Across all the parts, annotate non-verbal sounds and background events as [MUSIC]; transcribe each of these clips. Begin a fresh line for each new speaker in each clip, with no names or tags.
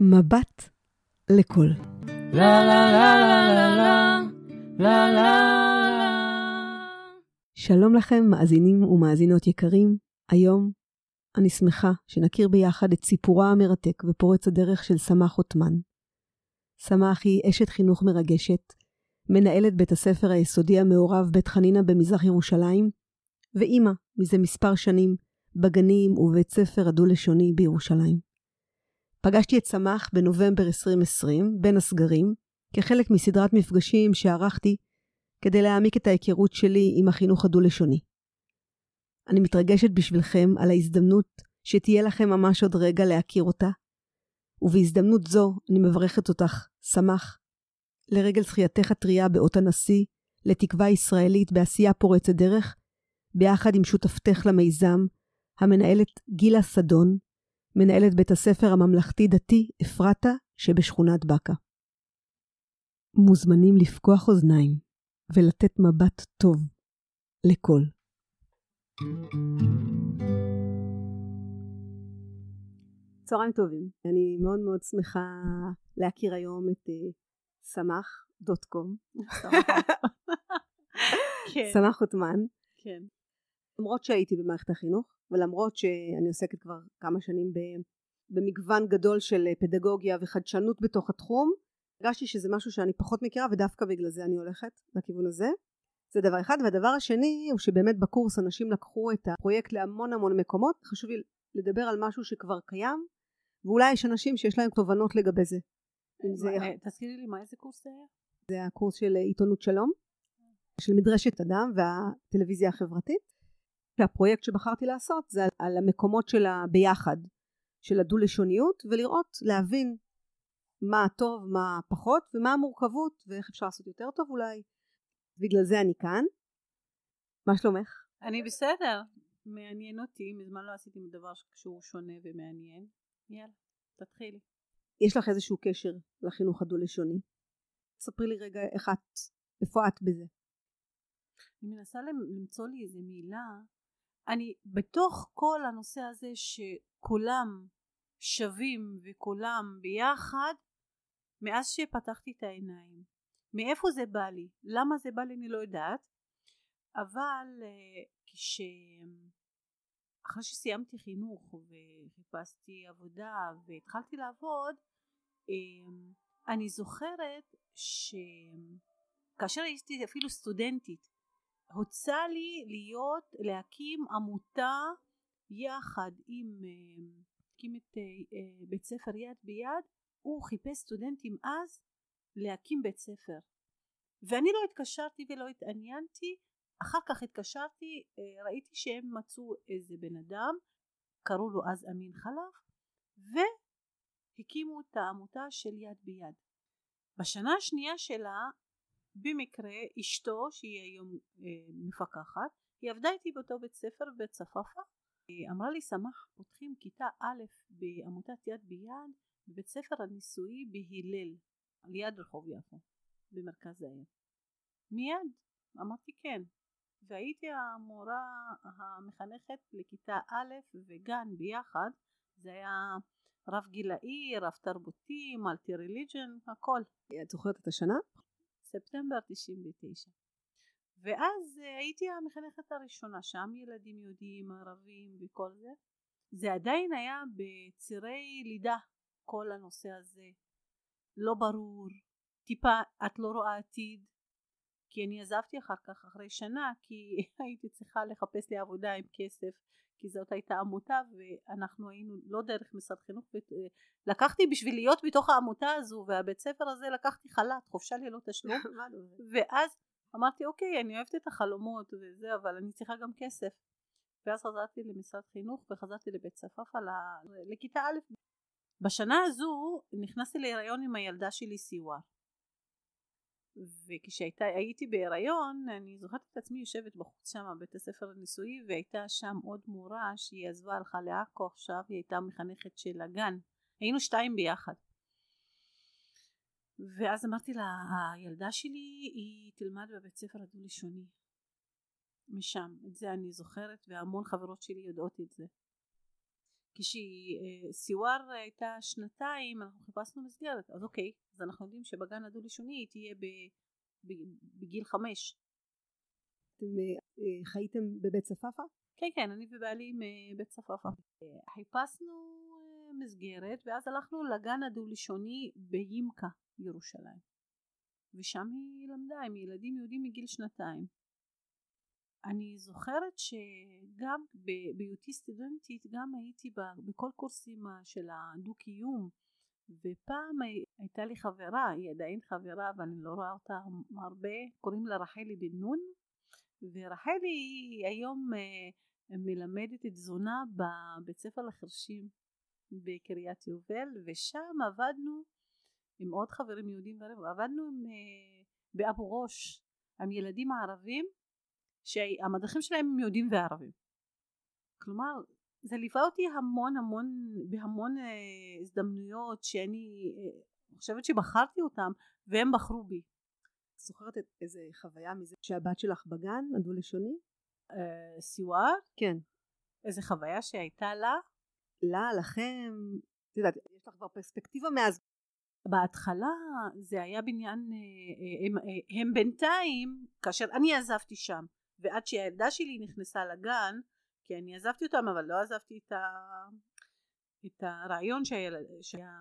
מבט לכל.
לה לה לה לה לה לה לה לה
שלום לכם, מאזינים ומאזינות יקרים. היום אני שמחה שנכיר ביחד את סיפורה המרתק ופורץ הדרך של סמך עותמן. סמך היא אשת חינוך מרגשת, מנהלת בית הספר היסודי המעורב בית חנינה במזרח ירושלים, ואימא מזה מספר שנים בגנים ובבית ספר הדו-לשוני בירושלים. פגשתי את סמך בנובמבר 2020, בין הסגרים, כחלק מסדרת מפגשים שערכתי כדי להעמיק את ההיכרות שלי עם החינוך הדו-לשוני. אני מתרגשת בשבילכם על ההזדמנות שתהיה לכם ממש עוד רגע להכיר אותה, ובהזדמנות זו אני מברכת אותך, סמך, לרגל זכייתך הטריה באות הנשיא, לתקווה ישראלית בעשייה פורצת דרך, ביחד עם שותפתך למיזם, המנהלת גילה סדון, מנהלת בית הספר הממלכתי-דתי אפרתה שבשכונת בקה. מוזמנים לפקוח אוזניים ולתת מבט טוב לכל. צהריים טובים, אני מאוד מאוד שמחה להכיר היום את uh, סמך דוט קום. [LAUGHS] סמך עותמן.
כן.
למרות שהייתי במערכת החינוך ולמרות שאני עוסקת כבר כמה שנים במגוון גדול של פדגוגיה וחדשנות בתוך התחום הרגשתי שזה משהו שאני פחות מכירה ודווקא בגלל זה אני הולכת לכיוון הזה. זה דבר אחד והדבר השני הוא שבאמת בקורס אנשים לקחו את הפרויקט להמון המון מקומות. חשוב לי לדבר על משהו שכבר קיים ואולי יש אנשים שיש להם תובנות לגבי זה.
אה, תזכירי לי מה איזה קורס זה היה?
זה הקורס של עיתונות שלום של מדרשת אדם והטלוויזיה החברתית והפרויקט שבחרתי לעשות זה על, על המקומות של הביחד של הדו-לשוניות ולראות להבין מה הטוב מה פחות ומה המורכבות ואיך אפשר לעשות יותר טוב אולי בגלל זה אני כאן מה שלומך?
אני בסדר. מעניין אותי, מזמן לא עשיתי דבר שהוא שונה ומעניין. יאללה, תתחילי.
יש לך איזשהו קשר לחינוך הדו-לשוני ספרי לי רגע איך את איפה את בזה
אני מנסה למ- למצוא לי איזה מילה. אני בתוך כל הנושא הזה שכולם שווים וכולם ביחד, מאז שפתחתי את העיניים. מאיפה זה בא לי? למה זה בא לי אני לא יודעת. אבל אה, כש... אחרי שסיימתי חינוך וחיפשתי עבודה והתחלתי לעבוד, אה, אני זוכרת שכאשר הייתי אפילו סטודנטית הוצע לי להיות להקים עמותה יחד עם אה, הקים את אה, בית ספר יד ביד. הוא חיפש סטודנטים אז להקים בית ספר. ואני לא התקשרתי ולא התעניינתי. אחר כך התקשרתי אה, ראיתי שהם מצאו איזה בן אדם קראו לו אז אמין חלף והקימו את העמותה של יד ביד. בשנה השנייה שלה במקרה אשתו שהיא היום אה, מפקחת היא עבדה איתי באותו בית ספר צפאפא היא אמרה לי סמך פותחים כיתה א' בעמותת יד ביד בבית ספר הניסויי בהלל ליד רחוב יפו במרכז העיר מיד אמרתי כן והייתי המורה המחנכת לכיתה א' וגן ביחד זה היה רב גילאי, רב תרבותי, מולטי ריליג'ן, הכל.
את זוכרת את השנה?
ספטמבר 99. ואז אה, הייתי המחנכת הראשונה, שם ילדים יהודים, ערבים וכל זה. זה עדיין היה בצירי לידה, כל הנושא הזה. לא ברור, טיפה את לא רואה עתיד. כי אני עזבתי אחר כך אחרי שנה כי [LAUGHS] הייתי צריכה לחפש לי עבודה עם כסף כי זאת הייתה עמותה ואנחנו היינו לא דרך משרד חינוך לקחתי בשביל להיות בתוך העמותה הזו והבית ספר הזה לקחתי חל"ת חופשה ללא תשלום. [LAUGHS] ואז אמרתי אוקיי אני אוהבת את החלומות וזה אבל אני צריכה גם כסף. ואז חזרתי למשרד חינוך וחזרתי לבית צפאפא לכיתה א' בשנה הזו נכנסתי להיריון עם הילדה שלי סיוואר וכשהייתי בהיריון אני זוכרת את עצמי יושבת בחוץ שם בבית הספר הניסויי והייתה שם עוד מורה שהיא עזבה הלכה לעכו עכשיו היא הייתה מחנכת של הגן. היינו שתיים ביחד. ואז אמרתי לה הילדה שלי היא תלמד בבית ספר הדו-לשוני. משם את זה אני זוכרת והמון חברות שלי יודעות את זה כשסיוואר הייתה שנתיים אנחנו חיפשנו מסגרת אז אוקיי אז אנחנו יודעים שבגן הדו לשוני היא תהיה ב, ב, בגיל חמש.
אתם אה, חייתם בבית צפאפא?
כן כן אני ובעלי מבית צפאפא. חיפשנו מסגרת ואז הלכנו לגן הדו לשוני בימקה ירושלים ושם היא למדה עם ילדים יהודים מגיל שנתיים אני זוכרת שגם בהיותי סטודנטית גם הייתי בכל קורסים של הדו קיום ופעם הייתה לי חברה, היא עדיין חברה אבל אני לא רואה אותה הרבה, קוראים לה רחלי בן נון ורחלי היום אה, מלמדת תזונה בבית ספר לחרשים בקריית יובל ושם עבדנו עם עוד חברים יהודים ועבדנו עם, אה, באבו ראש עם ילדים ערבים שהמדריכים שלהם הם יהודים וערבים. כלומר זה ליווה אותי המון המון בהמון אה, הזדמנויות שאני אה, חושבת שבחרתי אותם והם בחרו בי.
את זוכרת איזה חוויה מזה שהבת שלך בגן הדו-לשוני?
אה, סיואר?
כן.
איזה חוויה שהייתה לה?
לה, לכם, את יודעת, יש לך כבר פרספקטיבה מאז.
בהתחלה זה היה בניין, אה, הם, הם בינתיים, כאשר אני עזבתי שם ועד שהילדה שלי נכנסה לגן כי אני עזבתי אותם אבל לא עזבתי את, ה... את הרעיון שהילד שהיה.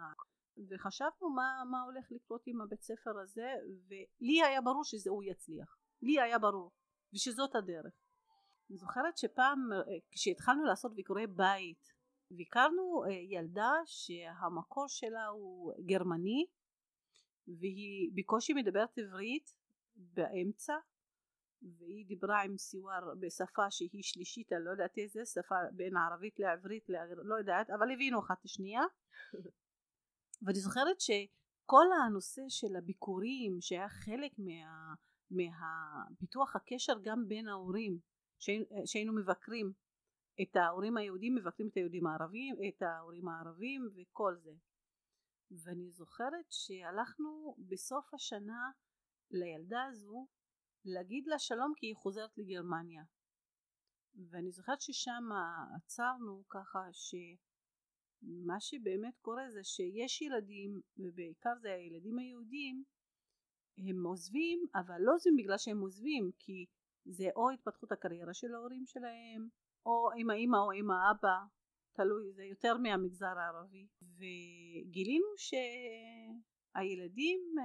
וחשבנו מה, מה הולך לקרות עם הבית ספר הזה ולי היה ברור שזה הוא יצליח. לי היה ברור ושזאת הדרך. אני זוכרת שפעם כשהתחלנו לעשות ביקורי בית ביקרנו ילדה שהמקור שלה הוא גרמני והיא בקושי מדברת עברית באמצע והיא דיברה עם סיואר בשפה שהיא שלישית, אני לא יודעת איזה, שפה בין ערבית לעברית, לא יודעת, אבל הבינו אחת את. [LAUGHS] ואני זוכרת שכל הנושא של הביקורים שהיה חלק מה, מהפיתוח הקשר גם בין ההורים, שהיינו מבקרים את ההורים היהודים מבקרים את היהודים הערבים, את ההורים הערבים וכל זה. ואני זוכרת שהלכנו בסוף השנה לילדה הזו להגיד לה שלום כי היא חוזרת לגרמניה. ואני זוכרת ששם עצרנו ככה שמה שבאמת קורה זה שיש ילדים ובעיקר זה הילדים היהודים הם עוזבים אבל לא עוזבים בגלל שהם עוזבים כי זה או התפתחות הקריירה של ההורים שלהם או עם האמא או עם האבא תלוי זה יותר מהמגזר הערבי. וגילינו שהילדים אה,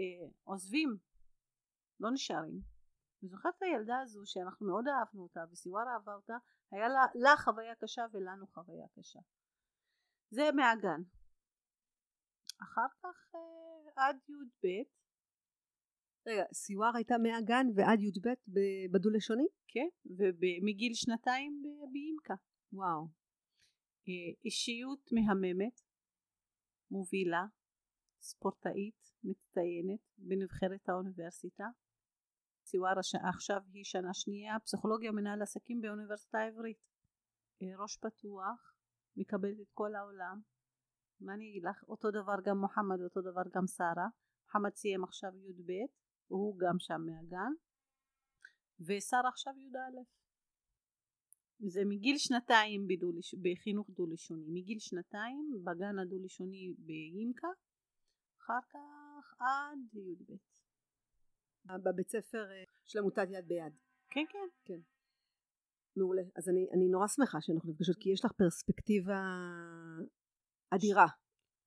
אה, עוזבים לא נשארים. אני זוכרת את הילדה הזו שאנחנו מאוד אהבנו אותה וסיוואר אהבה אותה, היה לה, לה חוויה קשה ולנו חוויה קשה. זה מהגן. אחר כך אה, עד י"ב
רגע, סיוואר הייתה מהגן ועד י"ב בדו-לשוני?
כן, ומגיל שנתיים באימקה.
וואו.
אה, אישיות מהממת, מובילה, ספורטאית, מצטיינת בנבחרת האוניברסיטה. סיואר עכשיו היא שנה שנייה פסיכולוגיה ומנהל עסקים באוניברסיטה העברית. אה, ראש פתוח מקבלת את כל העולם. מה אני אגיד לך? אותו דבר גם מוחמד אותו דבר גם שרה. מוחמד סיים עכשיו י"ב והוא גם שם מהגן. ושרה עכשיו י"א. זה מגיל שנתיים בדולש, בחינוך דו-לשוני. מגיל שנתיים בגן הדו-לשוני בימקה אחר כך עד י"ב
בבית ספר אה, של עמותת יד ביד.
כן, כן.
כן. מעולה. אז אני, אני נורא שמחה שאנחנו נפגשות, כי יש לך פרספקטיבה אדירה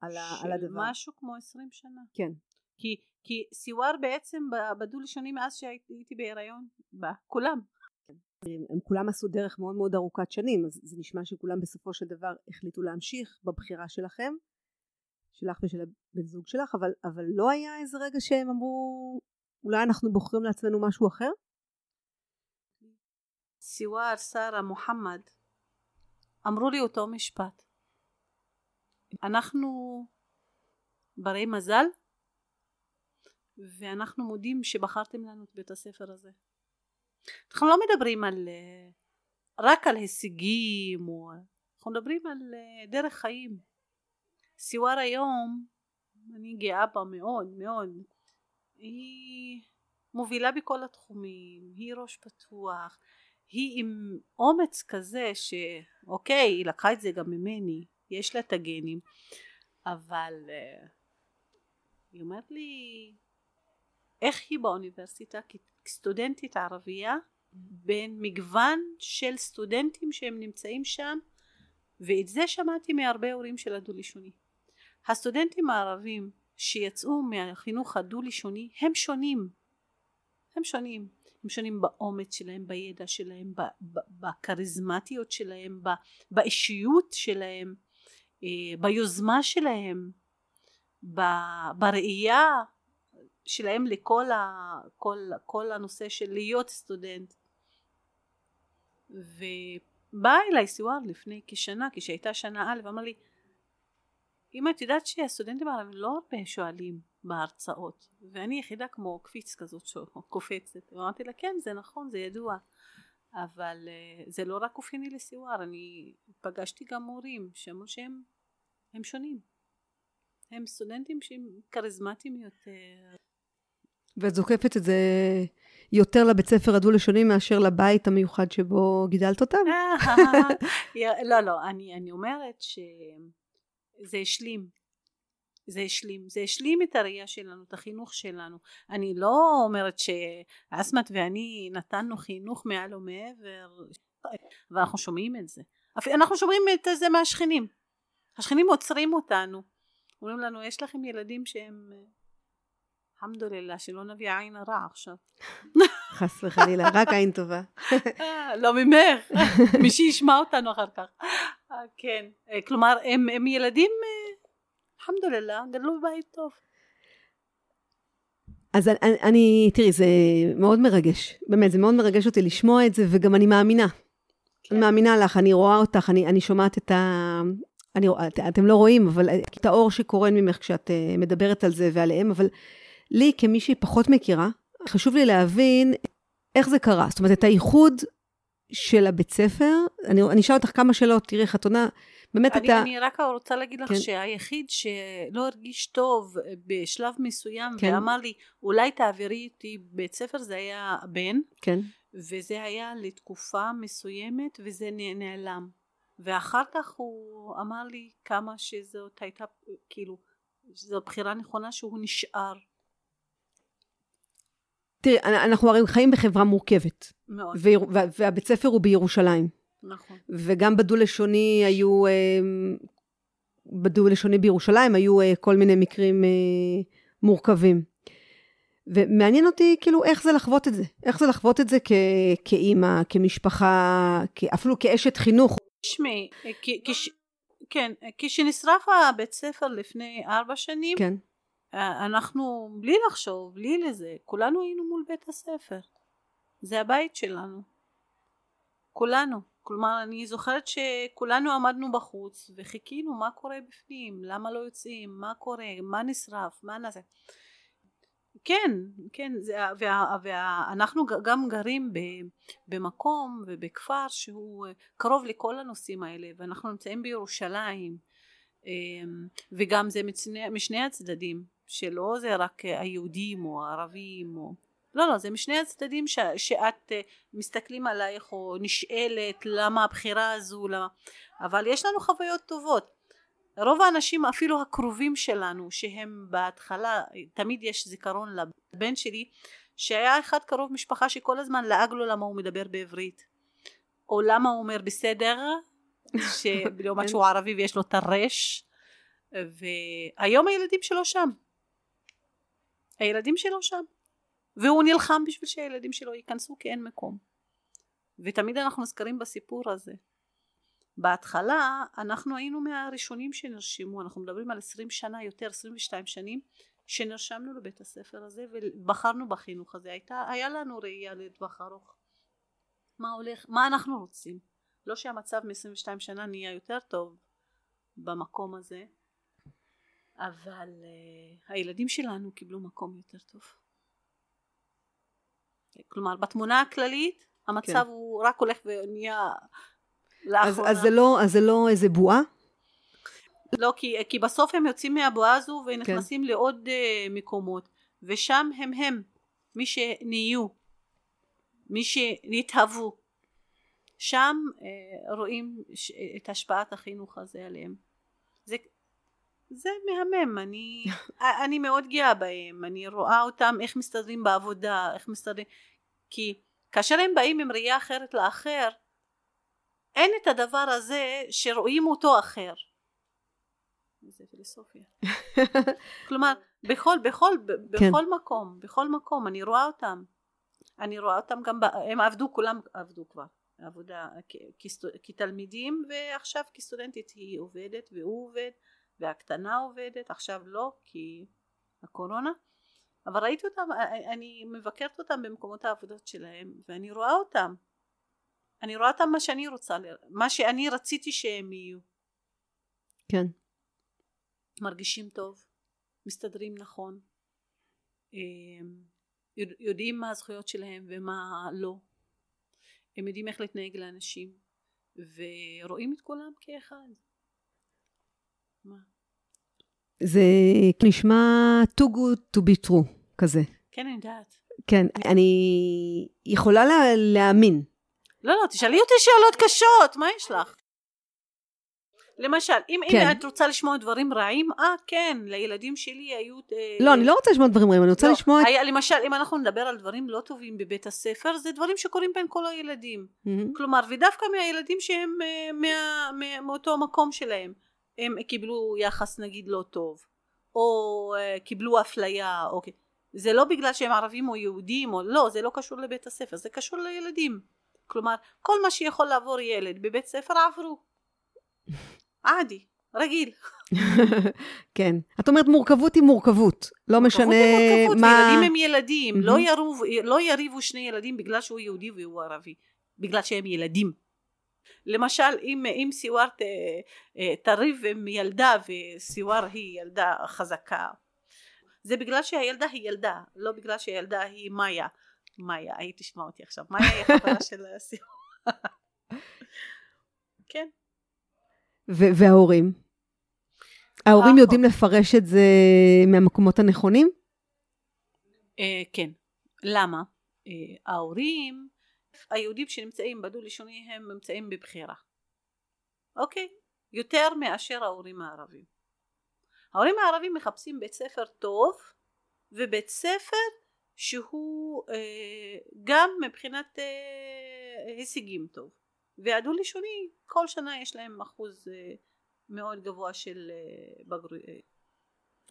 על, ה, על הדבר.
משהו כמו עשרים שנה.
כן.
כי, כי סיוואר בעצם בדו לשוני מאז שהייתי בהיריון, כולם.
כן. הם, הם כולם עשו דרך מאוד מאוד ארוכת שנים, אז זה נשמע שכולם בסופו של דבר החליטו להמשיך בבחירה שלכם, שלך ושל הבן זוג שלך, אבל, אבל לא היה איזה רגע שהם אמרו אולי אנחנו בוחרים לעצמנו משהו אחר?
סיואר, שרה, מוחמד. אמרו לי אותו משפט. אנחנו ברי מזל ואנחנו מודים שבחרתם לנו את בית הספר הזה. אנחנו לא מדברים על רק על הישגים או אנחנו מדברים על דרך חיים. סיואר היום אני גאה בה מאוד מאוד היא מובילה בכל התחומים, היא ראש פתוח, היא עם אומץ כזה שאוקיי היא לקחה את זה גם ממני יש לה את הגנים אבל uh, היא אומרת לי איך היא באוניברסיטה כסטודנטית ערבייה בין מגוון של סטודנטים שהם נמצאים שם ואת זה שמעתי מהרבה הורים של הדו-לשוני. הסטודנטים הערבים שיצאו מהחינוך הדו-לשוני הם שונים. הם שונים. הם שונים באומץ שלהם בידע שלהם בכריזמטיות שלהם באישיות שלהם אה, ביוזמה שלהם בראייה שלהם לכל ה, כל, כל הנושא של להיות סטודנט. ובא אליי סיואר לפני כשנה כשהייתה שנה א' אמר לי אם את יודעת שהסטודנטים הערבים לא הרבה שואלים בהרצאות ואני יחידה כמו קפיץ כזאת שקופצת ואמרתי לה כן זה נכון זה ידוע אבל uh, זה לא רק אופייני לסיואר אני פגשתי גם מורים שאמרו שהם הם שונים הם סטודנטים שהם כריזמטיים יותר
ואת זוקפת את זה יותר לבית ספר הדו-לשוני מאשר לבית המיוחד שבו גידלת אותם? [LAUGHS] [LAUGHS]
לא, לא, אני, אני אומרת שזה השלים. זה השלים, זה השלים את הראייה שלנו, את החינוך שלנו. אני לא אומרת שאסמת ואני נתנו חינוך מעל ומעבר, ואנחנו שומעים את זה. אנחנו שומעים את זה מהשכנים. השכנים עוצרים אותנו. אומרים לנו, יש לכם ילדים שהם אלחמדוללה שלא נביא עין הרע עכשיו. [LAUGHS]
חס וחלילה, רק עין טובה.
לא ממך, [LAUGHS] מי שישמע אותנו אחר כך. אה, כן, אה, כלומר הם, הם ילדים, אלחמדוללה, אה, גדלו בבית טוב.
אז אני, אני, תראי, זה מאוד מרגש, באמת, זה מאוד מרגש אותי לשמוע את זה, וגם אני מאמינה. כן. אני מאמינה לך, אני רואה אותך, אני, אני שומעת את ה... אני, את, אתם לא רואים, אבל את האור שקורן ממך כשאת מדברת על זה ועליהם, אבל לי, כמישהי פחות מכירה, חשוב לי להבין איך זה קרה. זאת אומרת, את הייחוד של הבית ספר, אני, אני אשאל אותך כמה שאלות, תראי איך את עונה. באמת
אני,
אתה...
אני רק רוצה להגיד לך כן. שהיחיד שלא הרגיש טוב בשלב מסוים כן. ואמר לי אולי תעבירי אותי בית ספר זה היה הבן
כן.
וזה היה לתקופה מסוימת וזה נעלם ואחר כך הוא אמר לי כמה שזאת הייתה כאילו זו בחירה נכונה שהוא נשאר
תראי, אנחנו הרי חיים בחברה מורכבת.
מאוד.
והבית ספר הוא בירושלים.
נכון.
וגם בדו-לשוני היו, אמ, בדו-לשוני בירושלים היו אה, כל מיני מקרים אה, מורכבים. ומעניין אותי כאילו איך זה לחוות את זה. איך זה לחוות את זה כ- כאימא, כמשפחה, אפילו כאשת חינוך.
תשמעי, כן, כשנשרף הבית ספר לפני ארבע שנים,
כן.
אה, אנחנו בלי לחשוב, בלי לזה, כולנו היינו מול בית הספר. זה הבית שלנו. כולנו. כלומר, אני זוכרת שכולנו עמדנו בחוץ וחיכינו מה קורה בפנים, למה לא יוצאים, מה קורה, מה נשרף, מה נעשה. כן, כן, זה, וה, ואנחנו גם גרים ב, במקום ובכפר שהוא קרוב לכל הנושאים האלה, ואנחנו נמצאים בירושלים, אמ, וגם זה משני, משני הצדדים. שלא זה רק היהודים או הערבים או לא לא זה משני הצדדים ש, שאת אה, מסתכלים עלייך או נשאלת למה הבחירה הזו למה אבל יש לנו חוויות טובות. רוב האנשים אפילו הקרובים שלנו שהם בהתחלה תמיד יש זיכרון לבן שלי שהיה אחד קרוב משפחה שכל הזמן לעג לו למה הוא מדבר בעברית. או למה הוא אומר בסדר [LAUGHS] לעומת שהוא ערבי ויש לו הרש והיום הילדים שלו שם הילדים שלו שם. והוא נלחם בשביל שהילדים שלו ייכנסו כי אין מקום. ותמיד אנחנו נזכרים בסיפור הזה. בהתחלה אנחנו היינו מהראשונים שנרשמו. אנחנו מדברים על 20 שנה יותר 22 שנים שנרשמנו לבית הספר הזה ובחרנו בחינוך הזה. הייתה, היה לנו ראייה לטווח ארוך. מה הולך מה אנחנו רוצים? לא שהמצב מ-22 שנה נהיה יותר טוב במקום הזה אבל uh, הילדים שלנו קיבלו מקום יותר טוב. כלומר בתמונה הכללית המצב כן. הוא רק הולך ונהיה
לאחרונה. אז, אז, זה לא, אז זה לא איזה בועה?
לא, כי, כי בסוף הם יוצאים מהבועה הזו ונכנסים כן. לעוד uh, מקומות ושם הם הם, מי שנהיו, מי שנתהוו שם אה, רואים ש, את השפעת החינוך הזה עליהם זה, זה מהמם אני, [LAUGHS] אני מאוד גאה בהם אני רואה אותם איך מסתדרים בעבודה איך מסתדרים כי כאשר הם באים עם ראייה אחרת לאחר אין את הדבר הזה שרואים אותו אחר זה פילוסופיה [LAUGHS] כלומר בכל בכל כן. בכל כן. מקום בכל מקום אני רואה אותם אני רואה אותם גם הם עבדו כולם עבדו כבר עבודה כתלמידים ועכשיו כסטודנטית היא עובדת והוא עובד והקטנה עובדת עכשיו לא כי הקורונה אבל ראיתי אותם אני מבקרת אותם במקומות העבודות שלהם ואני רואה אותם. אני רואה אותם מה שאני רוצה מה שאני רציתי שהם יהיו.
כן.
מרגישים טוב מסתדרים נכון יודעים מה הזכויות שלהם ומה לא. הם יודעים איך להתנהג לאנשים ורואים את כולם כאחד?
זה נשמע too good to be true כזה.
כן, אני יודעת.
כן, אני יכולה לה, להאמין.
לא, לא, תשאלי אותי שאלות קשות, מה יש לך? למשל, אם, כן. אם את רוצה לשמוע דברים רעים, אה, כן, לילדים שלי היו...
אה, לא, אני לא רוצה לשמוע דברים רעים, אני רוצה לא, לשמוע...
היה, למשל, אם אנחנו נדבר על דברים לא טובים בבית הספר, זה דברים שקורים בין כל הילדים. Mm-hmm. כלומר, ודווקא מהילדים שהם אה, מה, מה, מאותו מקום שלהם. הם קיבלו יחס נגיד לא טוב או uh, קיבלו אפליה או זה לא בגלל שהם ערבים או יהודים או לא זה לא קשור לבית הספר זה קשור לילדים. כלומר כל מה שיכול לעבור ילד בבית ספר עברו. [LAUGHS] עדי רגיל. [LAUGHS]
כן. את אומרת מורכבות היא מורכבות. לא משנה מורכבות,
מה ילדים הם ילדים. לא, יריב, לא יריבו שני ילדים בגלל שהוא יהודי והוא ערבי. בגלל שהם ילדים למשל אם, אם סיוואר ת, אה, תריב עם ילדה וסיוואר היא ילדה חזקה זה בגלל שהילדה היא ילדה לא בגלל שהילדה היא מאיה מאיה היית תשמע אותי עכשיו מאיה היא חברה [LAUGHS] של סיוואר כן
וההורים? ההורים יודעים לפרש את זה מהמקומות הנכונים?
אה, כן למה? אה, ההורים היהודים שנמצאים בדו לשוני הם נמצאים בבחירה. אוקיי? יותר מאשר ההורים הערבים. ההורים הערבים מחפשים בית ספר טוב ובית ספר שהוא אה, גם מבחינת אה, הישגים טוב. והדו לשוני כל שנה יש להם אחוז אה, מאוד גבוה של אה, בגרות אה,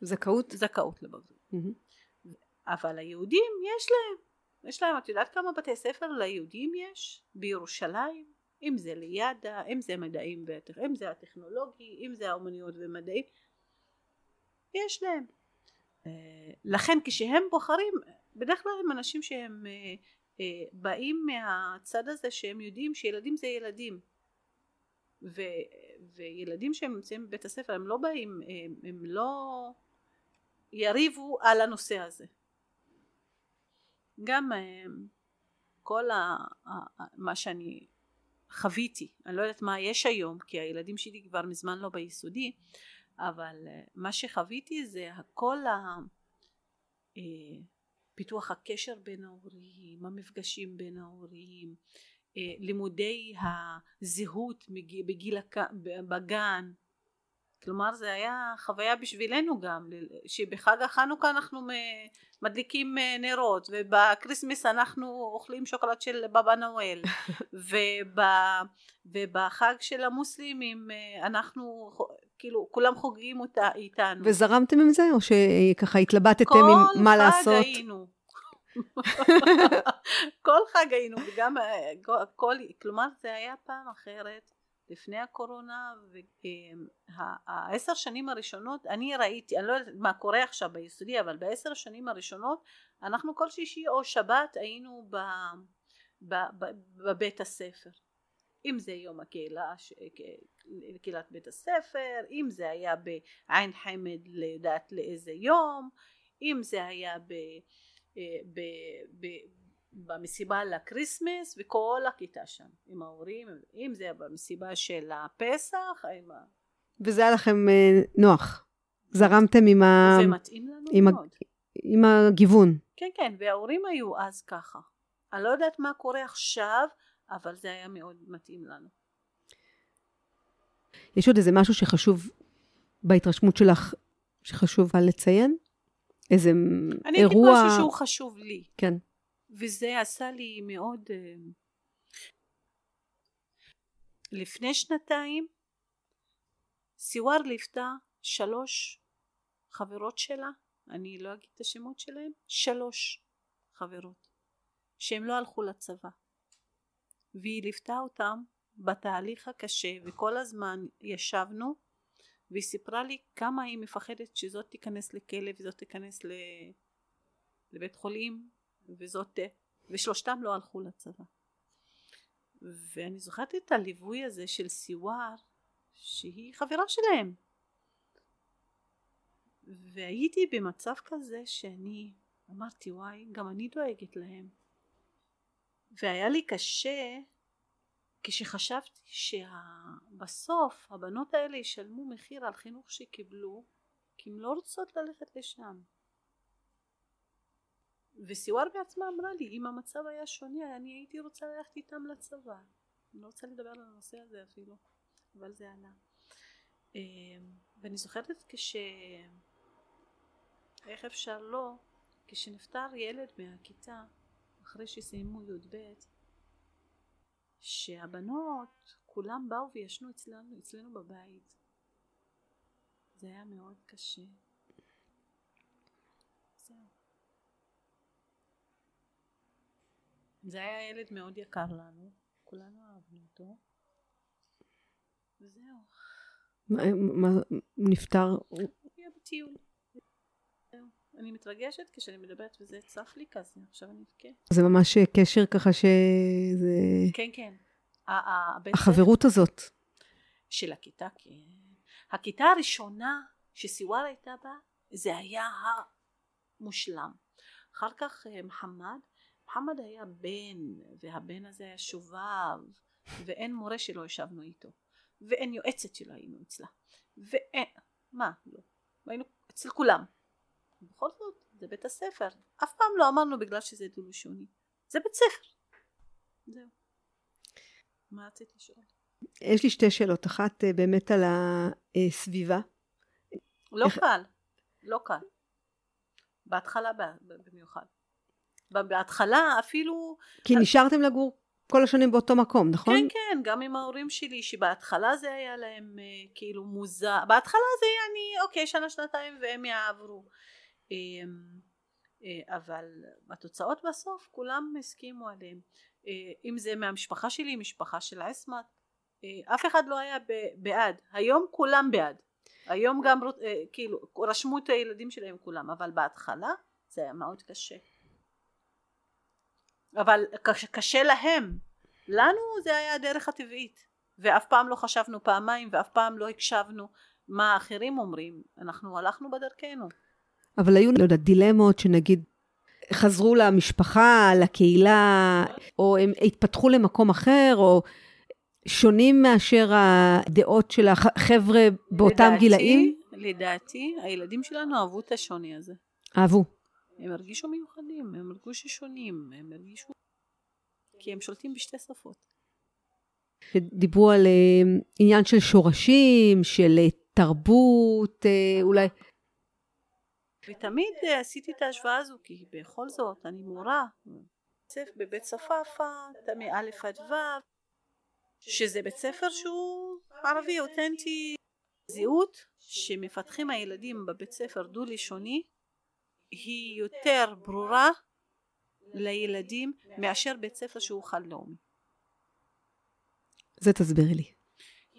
זכאות?
זכאות לבגרות. mm-hmm. אבל היהודים יש להם יש להם, את יודעת כמה בתי ספר ליהודים יש בירושלים? אם זה ליד"ה, אם זה מדעים, אם זה הטכנולוגי, אם זה האומנויות ומדעים, יש להם. אה, לכן כשהם בוחרים, בדרך כלל הם אנשים שהם אה, אה, באים מהצד הזה שהם יודעים שילדים זה ילדים. ו, וילדים שהם נמצאים בבית הספר הם לא באים, הם, הם לא יריבו על הנושא הזה. גם אה, כל ה, מה שאני חוויתי, אני לא יודעת מה יש היום כי הילדים שלי כבר מזמן לא ביסודי, אבל אה, מה שחוויתי זה הכל ה... אה, פיתוח הקשר בין ההורים, המפגשים בין ההורים, לימודי הזהות בגיל בגן, כלומר זה היה חוויה בשבילנו גם שבחג החנוכה אנחנו מדליקים אה, נרות וב Christmas אנחנו אוכלים שוקולד של בבא נואל [LAUGHS] וב, ובחג של המוסלמים אה, אנחנו כאילו כולם חוגגים אותה איתנו.
וזרמתם עם זה או שככה התלבטתם עם מה לעשות?
כל חג היינו. [LAUGHS] כל חג היינו וגם אה, כל כלומר זה היה פעם אחרת לפני הקורונה והעשר שנים הראשונות אני ראיתי אני לא יודעת מה קורה עכשיו ביסודי אבל בעשר השנים הראשונות אנחנו כל שישי או שבת היינו ב, ב, ב, בבית הספר. אם זה יום הקהילה קהילת בית הספר אם זה היה בעין חמד לדעת לאיזה יום אם זה היה ב, אה, ב, ב, במסיבה לקריסמס וכל הכיתה שם עם ההורים אם זה במסיבה של הפסח עם ה...
וזה היה לכם אה, נוח זרמתם עם ה...
זה מתאים לנו
עם
מאוד ה...
עם הגיוון
כן כן וההורים היו אז ככה אני לא יודעת מה קורה עכשיו אבל זה היה מאוד מתאים לנו.
יש עוד איזה משהו שחשוב בהתרשמות שלך, שחשוב לציין? איזה
אני
אירוע...
אני אגיד משהו שהוא חשוב לי.
כן.
וזה עשה לי מאוד... אה, לפני שנתיים סיוואר ליוותה שלוש חברות שלה, אני לא אגיד את השמות שלהם, שלוש חברות, שהן לא הלכו לצבא. והיא ליוותה אותם בתהליך הקשה וכל הזמן ישבנו והיא סיפרה לי כמה היא מפחדת שזאת תיכנס לכלא וזאת תיכנס לבית חולים וזאת ושלושתם לא הלכו לצבא. ואני זוכרת את הליווי הזה של סיוואר שהיא חברה שלהם. והייתי במצב כזה שאני אמרתי וואי גם אני דואגת להם. והיה לי קשה כשחשבתי שבסוף הבנות האלה ישלמו מחיר על חינוך שקיבלו כי הן לא רוצות ללכת לשם וסיוואר בעצמה אמרה לי אם המצב היה שונה אני הייתי רוצה ללכת איתם לצבא. אני לא רוצה לדבר על הנושא הזה אפילו אבל זה עלה. אמ, ואני זוכרת כש... איך אפשר לא כשנפטר ילד מהכיתה אחרי שסיימו י"ב שהבנות כולם באו וישנו אצלנו, אצלנו בבית. זה היה מאוד קשה זהו זה היה ילד מאוד יקר לנו כולנו אהבנו אותו וזהו
מה, מה נפטר?
הוא היה בטיול אני מתרגשת כשאני מדברת וזה צף לי כזה, עכשיו אני אבכה.
זה ממש קשר ככה שזה...
כן, כן.
החברות הזאת.
של הכיתה, כן. הכיתה הראשונה שסיוואר הייתה בה, זה היה המושלם. אחר כך אה, מוחמד, מוחמד היה בן, והבן הזה היה שובב, ואין מורה שלא ישבנו איתו, ואין יועצת שלא היינו אצלה, ואין, מה, לא, היינו אצל כולם. בכל זאת זה בית הספר. אף פעם לא אמרנו בגלל שזה דו-לשוני זה בית ספר. זהו. מה רצית לשאול?
יש לי שתי שאלות. אחת אה, באמת על הסביבה.
לא איך... קל. לא קל. בהתחלה במיוחד בהתחלה אפילו
כי נשארתם לגור כל השנים באותו מקום, נכון?
כן, כן, גם עם ההורים שלי, שבהתחלה זה היה להם אה, כאילו מוזר, בהתחלה זה היה אני, אוקיי, שנה, שנתיים והם יעברו. אמ, אה, אבל התוצאות בסוף כולם הסכימו עליהם אה, אם זה מהמשפחה שלי משפחה של אסמת אה, אף אחד לא היה בעד היום כולם בעד היום גם כאילו רשמו את הילדים שלהם כולם אבל בהתחלה זה היה מאוד קשה אבל קשה להם לנו זה היה הדרך הטבעית ואף פעם לא חשבנו פעמיים ואף פעם לא הקשבנו מה האחרים אומרים אנחנו הלכנו בדרכנו
אבל היו, לא יודעת, דילמות שנגיד חזרו למשפחה, לקהילה, או הם התפתחו למקום אחר, או שונים מאשר הדעות של החבר'ה באותם לדעתי, גילאים?
לדעתי, הילדים שלנו אהבו את השוני הזה.
אהבו.
הם הרגישו מיוחדים, הם הרגישו שונים, הם הרגישו... כי הם שולטים בשתי שפות.
דיברו על אה, עניין של שורשים, של אה, תרבות, אה, אולי
ותמיד עשיתי את ההשוואה הזו כי בכל זאת אני מורה בבית צפאפא מא' עד ו' שזה בית ספר שהוא ערבי אותנטי זהות שמפתחים הילדים בבית ספר דו לשוני היא יותר ברורה לילדים מאשר בית ספר שהוא לאומי.
זה תסבירי לי.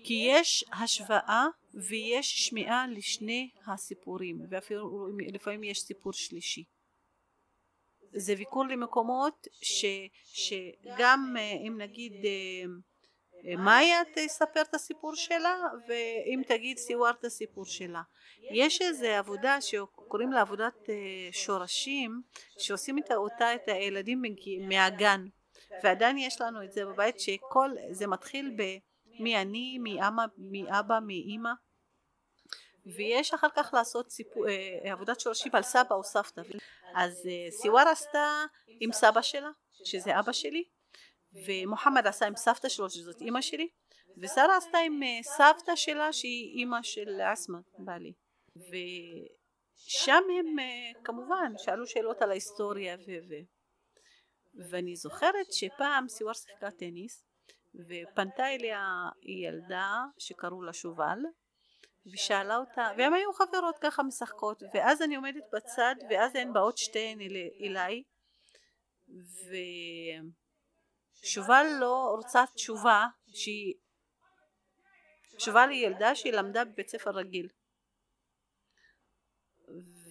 כי יש השוואה ויש שמיעה לשני הסיפורים ואפילו לפעמים יש סיפור שלישי זה ביקור למקומות ש, שגם אה, אם נגיד אה, אה, מאיה תספר את הסיפור שלה ואם תגיד סיוואר את הסיפור שלה יש איזה עבודה שקוראים לה עבודת שורשים שעושים איתה אותה את הילדים מהגן. ועדיין יש לנו את זה בבית שכל זה מתחיל ב מי אני, מי אמה, מי אבא, מי אימא. ויש אחר כך לעשות סיפור, אה, עבודת שורשים על סבא או סבתא. אז אה, סיוואר עשתה עם סבא שלה שזה אבא שלי ומוחמד עשה עם סבתא שלו שזאת אימא שלי ושרה עשתה עם אה, סבתא שלה שהיא אימא של אסמת בעלי ושם הם אה, כמובן שאלו שאלות על ההיסטוריה ו... ו... ואני זוכרת שפעם סיוואר שיחקה טניס ופנתה אליה ילדה שקראו לה שובל ושאלה אותה והם היו חברות ככה משחקות ואז אני עומדת בצד ואז הן באות שתיהן אל, אליי ושובל לא רוצה תשובה שהיא שובל היא ילדה שהיא למדה בבית ספר רגיל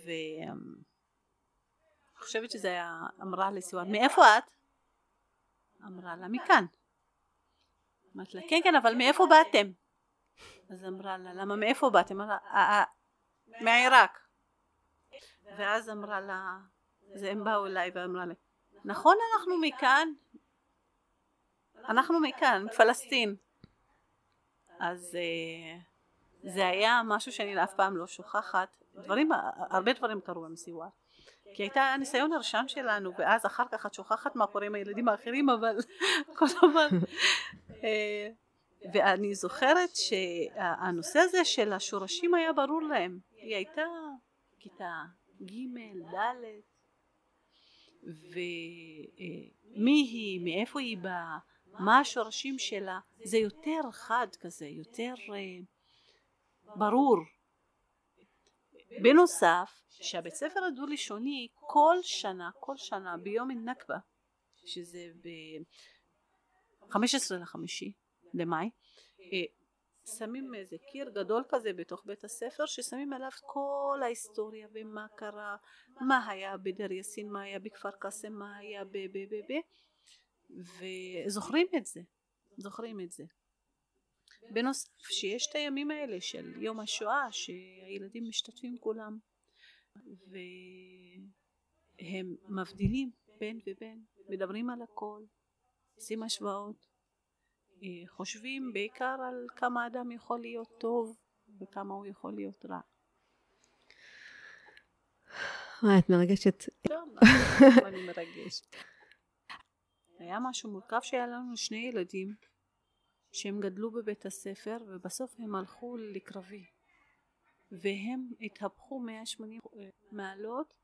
ואני חושבת שזה היה אמרה לסיוואר מאיפה את? אמרה לה מכאן אמרת לה כן כן אבל מאיפה באתם? אז אמרה לה למה מאיפה באתם? אמרה לה מעיראק ואז אמרה לה אז הם באו אליי ואמרה לה נכון אנחנו מכאן אנחנו מכאן פלסטין אז זה היה משהו שאני אף פעם לא שוכחת. דברים הרבה דברים קרו עם סיוואר כי הייתה הניסיון הראשון שלנו ואז אחר כך את שוכחת מה קורה עם הילדים האחרים אבל [LAUGHS] כל הזמן. אה, ואני זוכרת שהנושא הזה של השורשים היה ברור להם. היא הייתה כיתה ג' ד' ומי היא מאיפה היא באה מה השורשים שלה. זה יותר חד כזה יותר אה, ברור בנוסף שהבית ספר הדו לשוני כל שנה כל שנה ביום הנכבה שזה ב-15 לחמישי למאי אה, שמים איזה קיר גדול כזה בתוך בית הספר ששמים עליו כל ההיסטוריה ומה קרה מה היה בדר יאסין מה היה בכפר קאסם מה היה ב ב ב ב וזוכרים את זה זוכרים את זה בנוסף שיש את הימים האלה של יום השואה שהילדים משתתפים כולם והם מבדילים בין ובין מדברים על הכל עושים השוואות אה, חושבים בעיקר על כמה אדם יכול להיות טוב וכמה הוא יכול להיות רע.
וואי, את מרגשת.
טוב, אני מרגשת. [LAUGHS] היה משהו מורכב שהיה לנו שני ילדים שהם גדלו בבית הספר ובסוף הם הלכו לקרבי. והם התהפכו 180 מעלות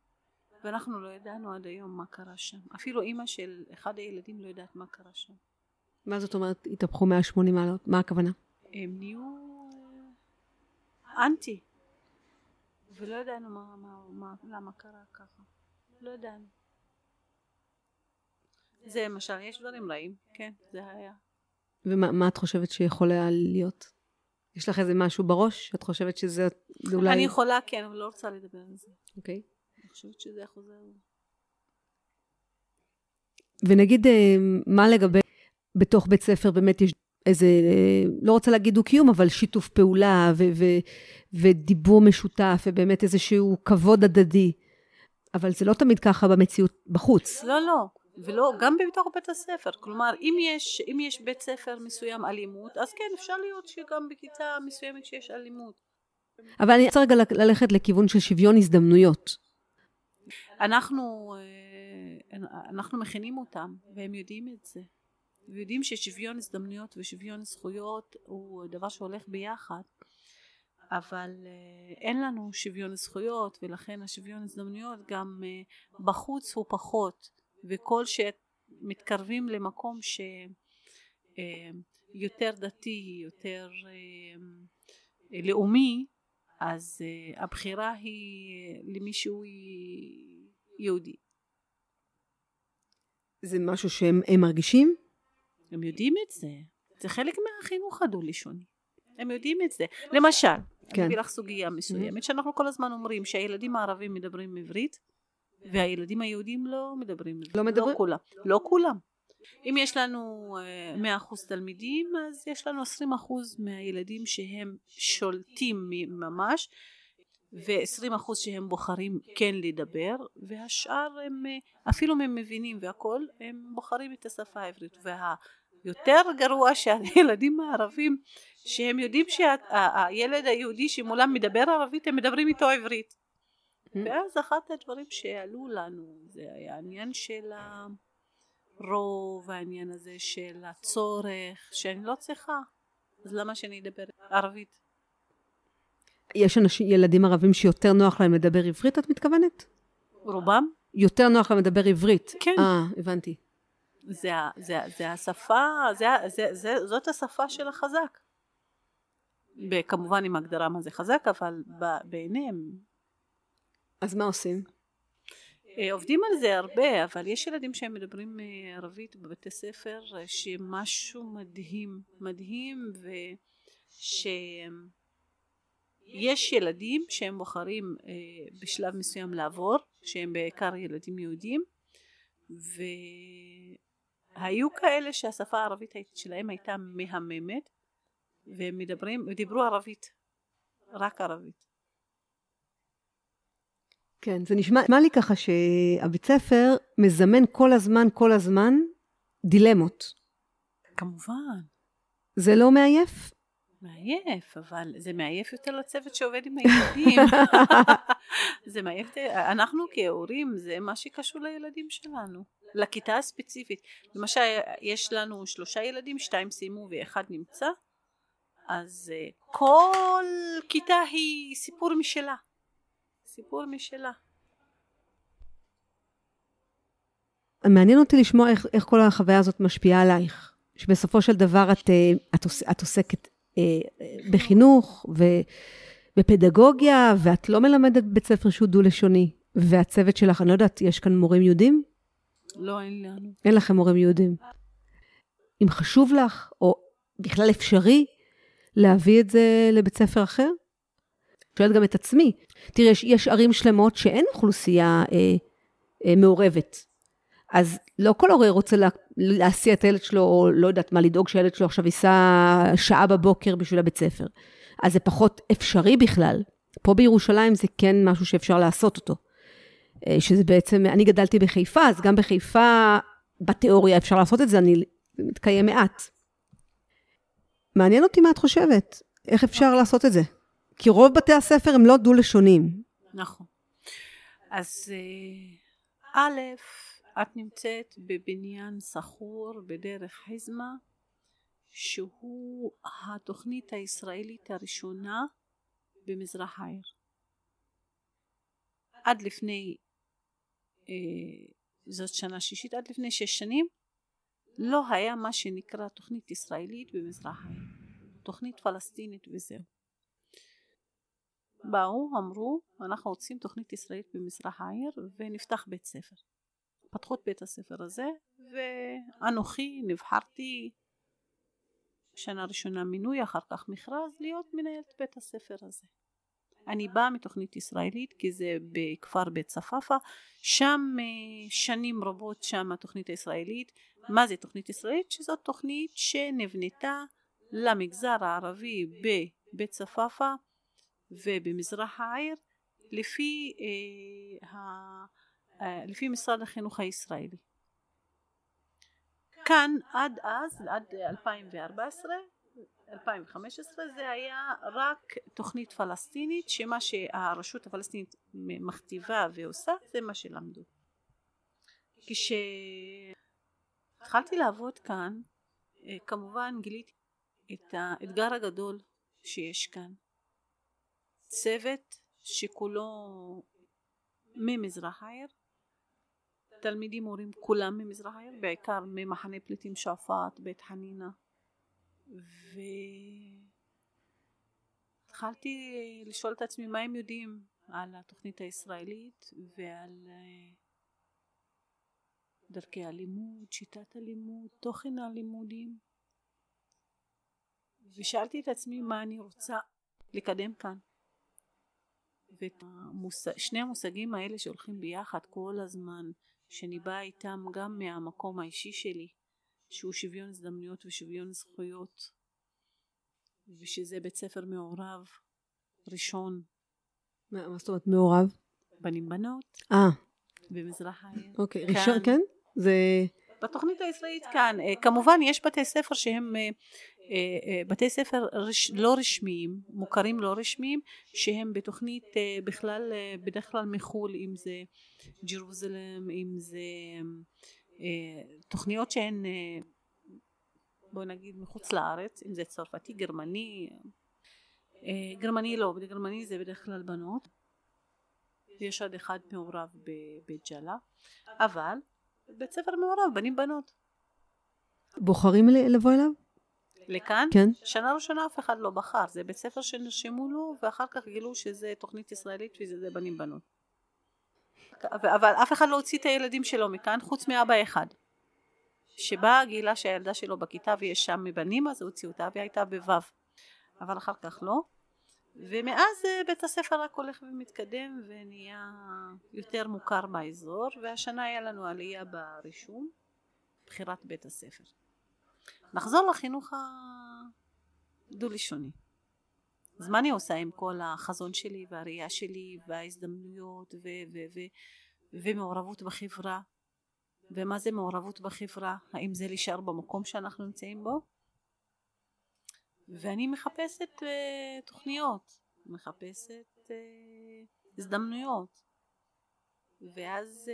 ואנחנו לא ידענו עד היום מה קרה שם. אפילו אימא של אחד הילדים לא יודעת מה קרה שם.
מה זאת אומרת התהפכו 180 מעלות? מה הכוונה?
הם נהיו אנטי. ולא ידענו מה, מה, מה, למה קרה ככה. לא ידענו. זה למשל יש דברים רעים כן זה היה
ומה את חושבת שיכול היה להיות? יש לך איזה משהו בראש? את חושבת שזה אולי...
אני יכולה כן אבל לא רוצה לדבר על זה
אוקיי
okay. אני חושבת שזה חוזר
ונגיד אה, מה לגבי בתוך בית ספר באמת יש איזה, לא רוצה להגיד דו-קיום, אבל שיתוף פעולה ו- ו- ודיבור משותף, ובאמת איזשהו כבוד הדדי. אבל זה לא תמיד ככה במציאות בחוץ.
לא, לא. ולא, גם בתוך בית הספר. כלומר, אם יש, אם יש בית ספר מסוים אלימות, אז כן, אפשר להיות שגם בכיתה מסוימת שיש אלימות.
אבל אני רוצה רגע ללכת לכיוון של שוויון הזדמנויות.
אנחנו, אה, אנחנו מכינים אותם, והם יודעים את זה. ויודעים ששוויון הזדמנויות ושוויון זכויות הוא דבר שהולך ביחד אבל אה, אין לנו שוויון זכויות ולכן השוויון הזדמנויות גם אה, בחוץ הוא פחות וכל שמתקרבים למקום שיותר אה, דתי יותר לאומי אז הבחירה היא למישהו יהודי זה
משהו שהם מרגישים?
הם יודעים את זה. זה חלק מהחינוך הדו-לשוני. הם יודעים את זה. למשל, כן. אני אביא לך סוגיה מסוימת, mm-hmm. שאנחנו כל הזמן אומרים שהילדים הערבים מדברים עברית, והילדים היהודים לא מדברים עברית.
לא מדברים?
לא כולם. לא כולם. אם יש לנו 100% אה, תלמידים, אז יש לנו 20% מהילדים שהם שולטים ממש, ו-20% שהם בוחרים כן לדבר, והשאר הם, אה, אפילו אם הם מבינים והכל, הם בוחרים את השפה העברית. והיותר גרוע שהילדים הערבים, שהם יודעים שהילד היהודי שמולם מדבר ערבית, הם מדברים איתו עברית. ואז אחד הדברים שעלו לנו זה היה העניין של רוב העניין הזה של הצורך שאני לא צריכה אז למה שאני אדבר ערבית?
יש אנשים, ילדים ערבים שיותר נוח להם לדבר עברית, את מתכוונת?
רובם?
יותר נוח להם לדבר עברית.
כן.
אה, הבנתי.
זה, זה, זה השפה, זה, זה, זה, זאת השפה של החזק. כמובן עם הגדרה מה זה חזק, אבל בעיניהם.
אז מה עושים?
אה, עובדים על זה הרבה, אבל יש ילדים שהם מדברים אה, ערבית בבתי ספר, אה, שמשהו מדהים, מדהים, ושיש ילדים שהם בוחרים בשלב מסוים לעבור, שהם בעיקר ילדים יהודים, והיו כאלה שהשפה הערבית שלהם הייתה מהממת, והם מדברים, דיברו ערבית, רק ערבית.
כן, זה נשמע, נשמע לי ככה שהבית ספר מזמן כל הזמן, כל הזמן, דילמות.
כמובן.
זה לא מעייף?
מעייף, אבל זה מעייף יותר לצוות שעובד עם הילדים. [LAUGHS] זה מעייף, אנחנו כהורים, זה מה שקשור לילדים שלנו, לכיתה הספציפית. למשל, יש לנו שלושה ילדים, שתיים סיימו ואחד נמצא, אז אה, כל כיתה היא סיפור משלה. סיפור משלה.
מעניין אותי לשמוע איך, איך כל החוויה הזאת משפיעה עלייך. שבסופו של דבר את, אה, את, את עוסקת אה, בחינוך ובפדגוגיה, ואת לא מלמדת בית ספר שהוא דו-לשוני. והצוות שלך, אני לא יודעת, יש כאן מורים יהודים?
לא, אין לנו.
אין לכם מורים יהודים. אם חשוב לך, או בכלל אפשרי, להביא את זה לבית ספר אחר? שואלת גם את עצמי. תראה, יש, ערים שלמות שאין אוכלוסייה אה, אה, מעורבת. אז לא כל הורה רוצה לה, להסיע את הילד שלו, או לא יודעת מה, לדאוג שהילד שלו עכשיו ייסע שעה בבוקר בשביל הבית ספר. אז זה פחות אפשרי בכלל. פה בירושלים זה כן משהו שאפשר לעשות אותו. אה, שזה בעצם, אני גדלתי בחיפה, אז גם בחיפה, בתיאוריה אפשר לעשות את זה, אני מתקיים מעט. מעניין אותי מה את חושבת, איך אפשר לעשות את זה. כי רוב בתי הספר הם לא דו-לשוניים.
נכון. אז אה, א', את נמצאת בבניין סחור בדרך חיזמה, שהוא התוכנית הישראלית הראשונה במזרח העיר. עד לפני, אה, זאת שנה שישית, עד לפני שש שנים, לא היה מה שנקרא תוכנית ישראלית במזרח העיר. תוכנית פלסטינית וזהו. באו, אמרו, אנחנו רוצים תוכנית ישראלית במזרח העיר ונפתח בית ספר. פתחו את בית הספר הזה ואנוכי נבחרתי שנה ראשונה מינוי, אחר כך מכרז, להיות מנהלת בית הספר הזה. אני באה מתוכנית ישראלית כי זה בכפר בית צפאפא, שם אה, שנים רבות שם התוכנית הישראלית. מה זה תוכנית ישראלית? שזאת תוכנית שנבנתה למגזר הערבי בבית צפאפא ובמזרח העיר לפי, אה, אה, לפי משרד החינוך הישראלי. כאן עד אז, עד 2014, 2015 זה היה רק תוכנית פלסטינית שמה שהרשות הפלסטינית מכתיבה ועושה זה מה שלמדו. כשהתחלתי לעבוד כאן אה, כמובן גיליתי את האתגר הגדול שיש כאן צוות שכולו ממזרח העיר. תלמידים מורים כולם ממזרח העיר בעיקר ממחנה פליטים שועפאט בית חנינה והתחלתי לשאול את עצמי מה הם יודעים על התוכנית הישראלית ועל אה, דרכי הלימוד, שיטת הלימוד, תוכן הלימודים. ושאלתי את עצמי מה אני רוצה לקדם כאן ושני המושגים האלה שהולכים ביחד כל הזמן, שאני באה איתם גם מהמקום האישי שלי, שהוא שוויון הזדמנויות ושוויון זכויות, ושזה בית ספר מעורב, ראשון.
מה, מה זאת אומרת מעורב?
בנים בנות.
אה.
במזרח העיר.
אוקיי, ראשון, כן? זה...
בתוכנית הישראלית כאן. אה, כמובן יש בתי ספר שהם אה, בתי ספר רש, לא רשמיים, מוכרים לא רשמיים, שהם בתוכנית אה, בכלל, בדרך כלל מחו"ל, אם זה ג'רוזלם, אם זה תוכניות שהן בוא נגיד מחוץ לארץ אם זה צרפתי גרמני גרמני לא בגרמני זה בדרך כלל בנות יש עוד אחד מעורב בבית ג'אלה אבל בית ספר מעורב בנים בנות
בוחרים לבוא אליו?
לכאן?
כן.
שנה ראשונה אף אחד לא בחר, זה בית ספר שנרשמו לו ואחר כך גילו שזה תוכנית ישראלית וזה בנים בנות. אבל אף אחד לא הוציא את הילדים שלו מכאן חוץ מאבא אחד. שבא גילה שהילדה שלו בכיתה ויש שם מבנים אז הוציאו אותה והיא הייתה בו' אבל אחר כך לא ומאז אה, בית הספר רק הולך ומתקדם ונהיה יותר מוכר באזור והשנה היה לנו עלייה ברישום בחירת בית הספר נחזור לחינוך הדו-לשוני. אז מה אני עושה עם כל החזון שלי והראייה שלי וההזדמנויות ו- ו- ו- ומעורבות בחברה. ומה זה מעורבות בחברה? האם זה להישאר במקום שאנחנו נמצאים בו? ואני מחפשת uh, תוכניות. מחפשת uh, הזדמנויות. ואז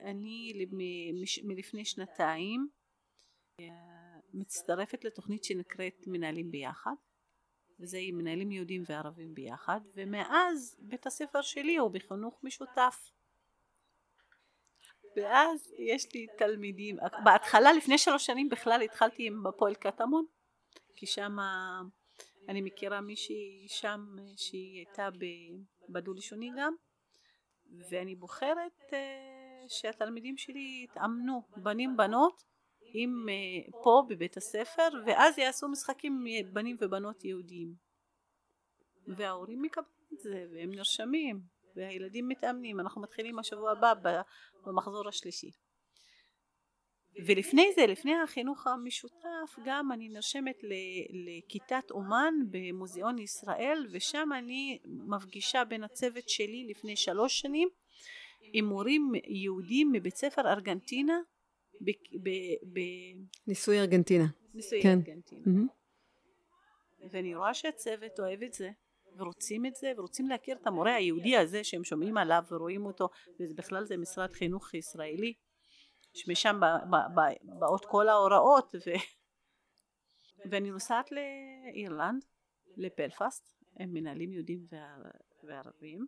uh, אני מלפני שנתיים מצטרפת לתוכנית שנקראת מנהלים ביחד וזה עם מנהלים יהודים וערבים ביחד ומאז בית הספר שלי הוא בחינוך משותף. ואז יש לי תלמידים בהתחלה לפני שלוש שנים בכלל התחלתי עם בפועל קטמון כי שם אני מכירה מישהי שם שהיא הייתה בדו לשוני גם ואני בוחרת אה, שהתלמידים שלי יתאמנו בנים בנות עם אה, פה בבית הספר ואז יעשו משחקים בנים ובנות יהודיים וההורים מקבלים את זה והם נרשמים והילדים מתאמנים. אנחנו מתחילים השבוע הבא במחזור השלישי. ולפני זה לפני החינוך המשותף גם אני נרשמת לכיתת אומן במוזיאון ישראל ושם אני מפגישה בין הצוות שלי לפני שלוש שנים עם מורים יהודים מבית ספר ארגנטינה ב... ב, ב
ניסוי ארגנטינה.
ניסוי כן. ארגנטינה. Mm-hmm. ואני רואה שהצוות אוהב את זה, ורוצים את זה, ורוצים להכיר את המורה היהודי הזה שהם שומעים עליו ורואים אותו, ובכלל זה משרד חינוך ישראלי, שמשם באות כל ההוראות, ו... ואני נוסעת לאירלנד, לפלפאסט, הם מנהלים יהודים וערבים,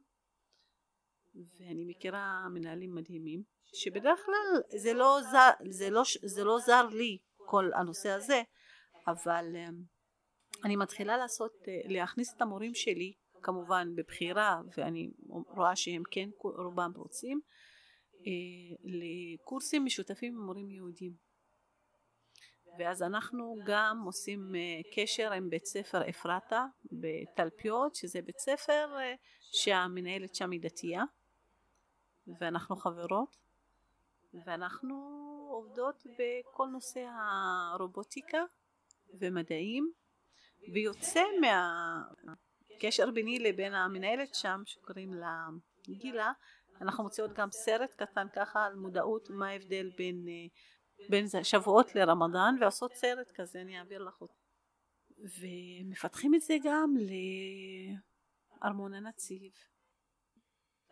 ואני מכירה מנהלים מדהימים שבדרך כלל זה לא זר, זה לא, זה לא זר לי כל הנושא הזה אבל אמ, אני מתחילה לעשות, אה, להכניס את המורים שלי כמובן בבחירה ואני רואה שהם כן רובם רוצים אה, לקורסים משותפים עם מורים יהודים. ואז אנחנו גם עושים אה, קשר עם בית ספר אפרתה בתלפיות שזה בית ספר שהמנהלת שם היא דתייה ואנחנו חברות ואנחנו עובדות בכל נושא הרובוטיקה ומדעים ויוצא מהקשר ביני לבין המנהלת שם שקוראים לה גילה. אנחנו מוציאות גם סרט קטן ככה על מודעות מה ההבדל בין, בין שבועות לרמדאן ועושות סרט כזה אני אעביר לך אותו. ומפתחים את זה גם לארמון הנציב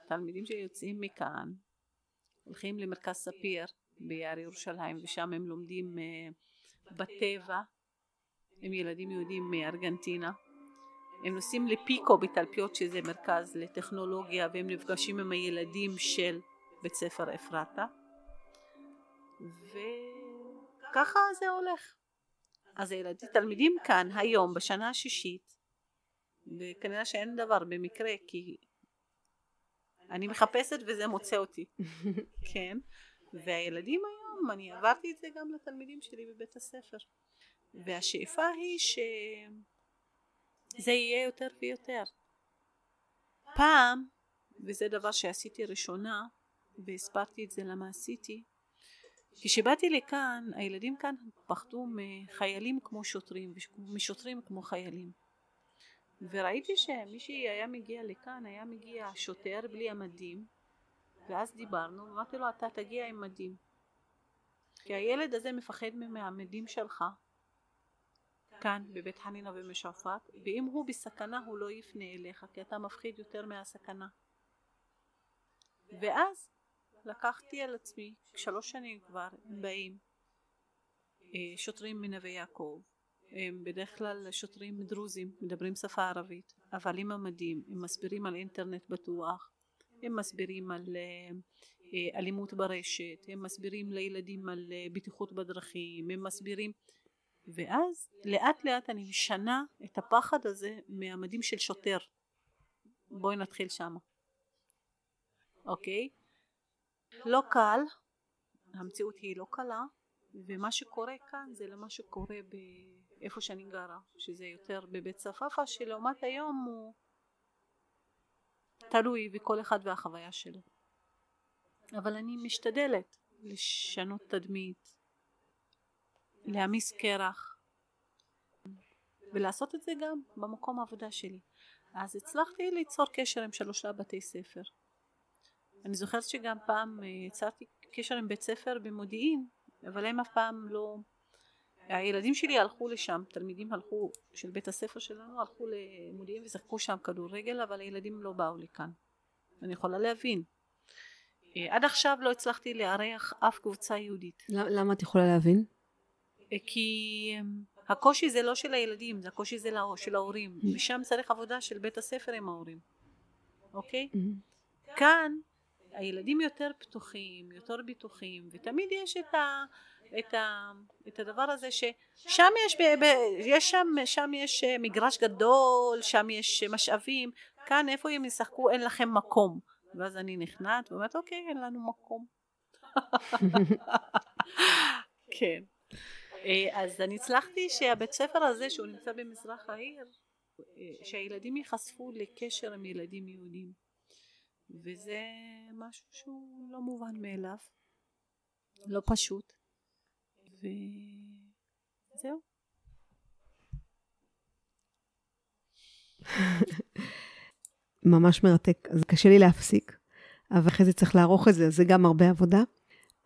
תלמידים שיוצאים מכאן הולכים למרכז ספיר ביער ירושלים ושם הם לומדים uh, בטבע. הם ילדים יהודים מארגנטינה. הם נוסעים לפיקו בתלפיות שזה מרכז לטכנולוגיה והם נפגשים עם הילדים של בית ספר אפרתה. וככה זה הולך. אז הילדים תלמידים כאן היום בשנה השישית וכנראה שאין דבר במקרה כי אני מחפשת וזה מוצא אותי. [LAUGHS] כן והילדים היום אני עברתי את זה גם לתלמידים שלי בבית הספר. והשאיפה היא שזה יהיה יותר ויותר. פעם וזה דבר שעשיתי ראשונה והסברתי את זה למה עשיתי כשבאתי לכאן הילדים כאן פחדו מחיילים כמו שוטרים ומשוטרים כמו חיילים וראיתי שמישהי היה מגיע לכאן, היה מגיע שוטר בלי המדים ואז דיברנו, אמרתי לו אתה תגיע עם מדים. כי הילד הזה מפחד מהמדים שלך. כאן בבית חנינה ומשועפאט ואם הוא בסכנה הוא לא יפנה אליך כי אתה מפחיד יותר מהסכנה. ואז לקחתי על עצמי, שלוש שנים כבר באים, אה, שוטרים מנווה יעקב, הם בדרך כלל שוטרים דרוזים, מדברים שפה ערבית, אבל עם המדים, הם מסבירים על אינטרנט בטוח, הם מסבירים על אה, אה, אלימות ברשת, הם מסבירים לילדים על בטיחות בדרכים, הם מסבירים ואז לאט לאט אני משנה את הפחד הזה מהמדים של שוטר. בואי נתחיל שמה. אוקיי? לא קל המציאות היא לא קלה ומה שקורה כאן זה למה שקורה באיפה שאני גרה שזה יותר בבית צפאפא שלעומת היום הוא תלוי בכל אחד והחוויה שלו. אבל אני משתדלת לשנות תדמית להעמיס קרח ולעשות את זה גם במקום העבודה שלי. אז הצלחתי ליצור קשר עם שלושה בתי ספר. אני זוכרת שגם פעם אה, יצרתי קשר עם בית ספר במודיעין אבל הם אף פעם לא הילדים שלי הלכו לשם תלמידים הלכו של בית הספר שלנו הלכו למודיעין ושיחקו שם כדורגל אבל הילדים לא באו לכאן אני יכולה להבין אה, עד עכשיו לא הצלחתי לארח אף קבוצה יהודית
למה את יכולה להבין?
כי הקושי זה לא של הילדים, זה הקושי זה של ההורים, mm-hmm. ושם צריך עבודה של בית הספר עם ההורים, אוקיי? Mm-hmm. כאן הילדים יותר פתוחים, יותר בטוחים, ותמיד יש את, ה, את, ה, את הדבר הזה ששם יש, יש שם, שם יש מגרש גדול, שם יש משאבים, כאן איפה הם ישחקו אין לכם מקום, ואז אני נכנעת ואומרת אוקיי אין לנו מקום. [LAUGHS] כן. אה, אז אני הצלחתי שהבית ספר הזה שהוא נמצא במזרח העיר אה, שהילדים ייחשפו לקשר עם ילדים יהודים וזה משהו שהוא לא מובן מאליו. לא פשוט. וזהו.
ממש מרתק. אז קשה לי להפסיק אבל אחרי זה צריך לערוך את זה אז זה גם הרבה עבודה.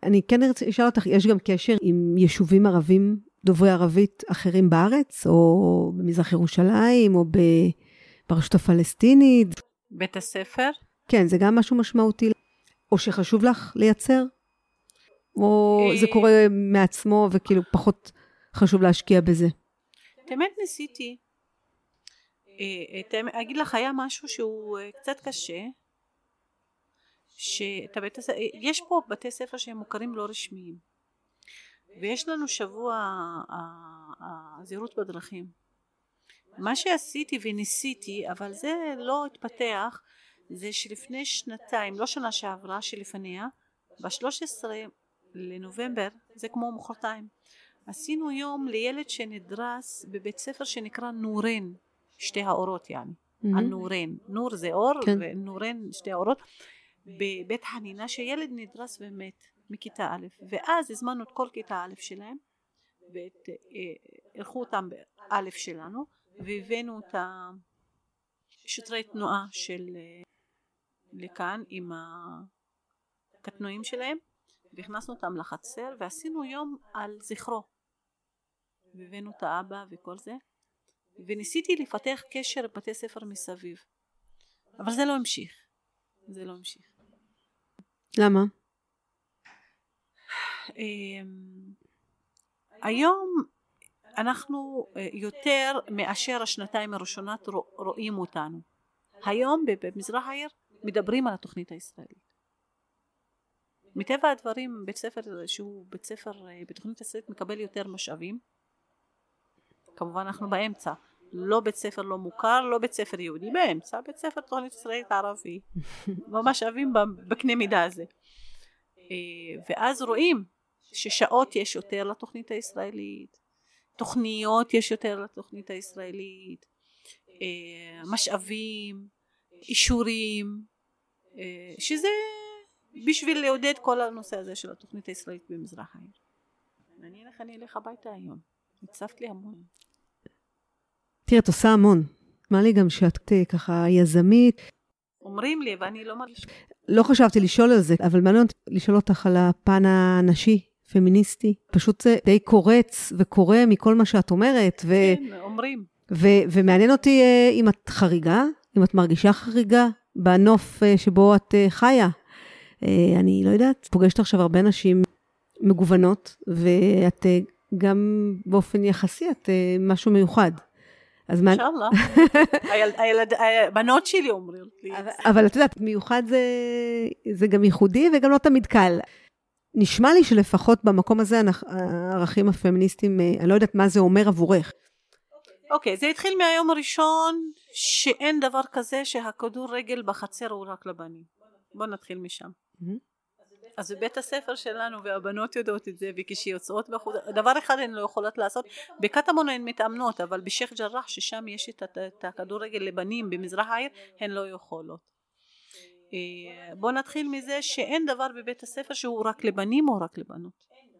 אני כן ארצה לשאול אותך, יש גם קשר עם יישובים ערבים דוברי ערבית אחרים בארץ, או במזרח ירושלים, או ברשות הפלסטינית?
בית הספר?
כן, זה גם משהו משמעותי, או שחשוב לך לייצר? או זה אה, קורה מעצמו וכאילו פחות חשוב להשקיע בזה?
באמת ניסיתי. אה, אגיד לך, היה משהו שהוא אה, קצת קשה. שאת הבית הספר, יש פה בתי ספר שהם מוכרים לא רשמיים ויש לנו שבוע הזהירות בדרכים מה שעשיתי וניסיתי אבל זה לא התפתח זה שלפני שנתיים לא שנה שעברה שלפניה ב-13 לנובמבר זה כמו מחרתיים עשינו יום לילד שנדרס בבית ספר שנקרא נורן שתי האורות יעני mm-hmm. הנורן נור זה אור כן. ונורן שתי האורות בבית חנינה שילד נדרס ומת מכיתה א' ואז הזמנו את כל כיתה א' שלהם ואירחו אה, אותם באלף שלנו והבאנו את השוטרי תנועה של אה, לכאן עם הקטנועים שלהם והכנסנו אותם לחצר ועשינו יום על זכרו והבאנו את האבא וכל זה וניסיתי לפתח קשר בבתי ספר מסביב אבל זה לא המשיך זה לא המשיך
למה?
אמ, היום אנחנו אה, יותר מאשר השנתיים הראשונות רואים אותנו. היום במזרח העיר מדברים על התוכנית הישראלית. מטבע הדברים בית ספר שהוא בית ספר אה, בתוכנית הישראלית מקבל יותר משאבים. כמובן אנחנו באמצע. לא בית ספר לא מוכר, לא בית ספר יהודי, באמצע, בית ספר תוכנית ישראלית ערבי, [LAUGHS] במשאבים בקנה מידה הזה. אה, ואז רואים ששעות יש יותר לתוכנית הישראלית, תוכניות יש יותר לתוכנית הישראלית, אה, משאבים, אישורים, אה, שזה בשביל לעודד כל הנושא הזה של התוכנית הישראלית במזרח העיר. מעניין איך אני אלך הביתה היום, הצפת לי המון.
תראה, את עושה המון. נשמע לי גם שאת אה, ככה יזמית.
אומרים לי, ואני לא מרגישה.
לא חשבתי לשאול על זה, אבל מעניין אותי לשאול אותך על הפן הנשי, פמיניסטי. פשוט זה די קורץ וקורא מכל מה שאת אומרת.
ו... כן, אומרים.
ו- ומעניין אותי אה, אם את חריגה, אם את מרגישה חריגה בנוף אה, שבו את חיה. אה, אני לא יודעת, פוגשת עכשיו הרבה נשים מגוונות, ואת אה, גם באופן יחסי, את אה, משהו מיוחד.
אז מה... אינשאללה. [LAUGHS] הבנות שלי אומרים לי.
אבל את יודעת, מיוחד זה, זה גם ייחודי וגם לא תמיד קל. נשמע לי שלפחות במקום הזה הערכים הפמיניסטיים, אני לא יודעת מה זה אומר עבורך.
אוקיי, זה התחיל מהיום הראשון שאין דבר כזה שהכדורגל בחצר הוא רק לבנים. בוא נתחיל משם. אז בבית הספר שלנו והבנות יודעות את זה וכשיוצאות בחוץ דבר אחד הן לא יכולות לעשות. בקטמון הן מתאמנות אבל בשייח' ג'ראח ששם יש את, את הכדורגל לבנים במזרח העיר הן לא יכולות. אה, בוא נתחיל מזה שאין דבר בבית הספר שהוא רק לבנים או רק לבנות.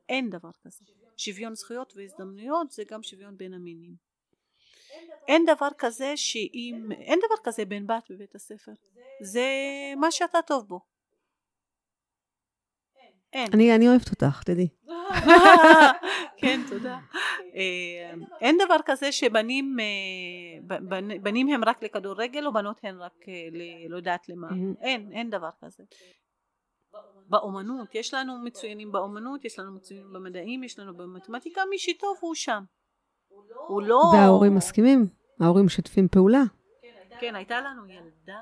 אין דבר כזה. שוויון זכויות והזדמנויות זה גם שוויון בין המינים אין דבר כזה שאם, אין דבר כזה בן בת בבית הספר. זה מה שאתה טוב בו.
אין. אני, אני אוהבת אותך, תדעי. [LAUGHS]
כן, תודה. אה, אין דבר כזה שבנים אה, בנים הם רק לכדורגל או בנות הן רק אה. לא יודעת למה. אין, אין דבר כזה. באומנות, יש לנו מצוינים באומנות, יש לנו מצוינים במדעים, יש לנו במתמטיקה, מי שטוב הוא שם.
הוא לא... וההורים מסכימים? ההורים משתפים פעולה?
כן, הייתה לנו ילדה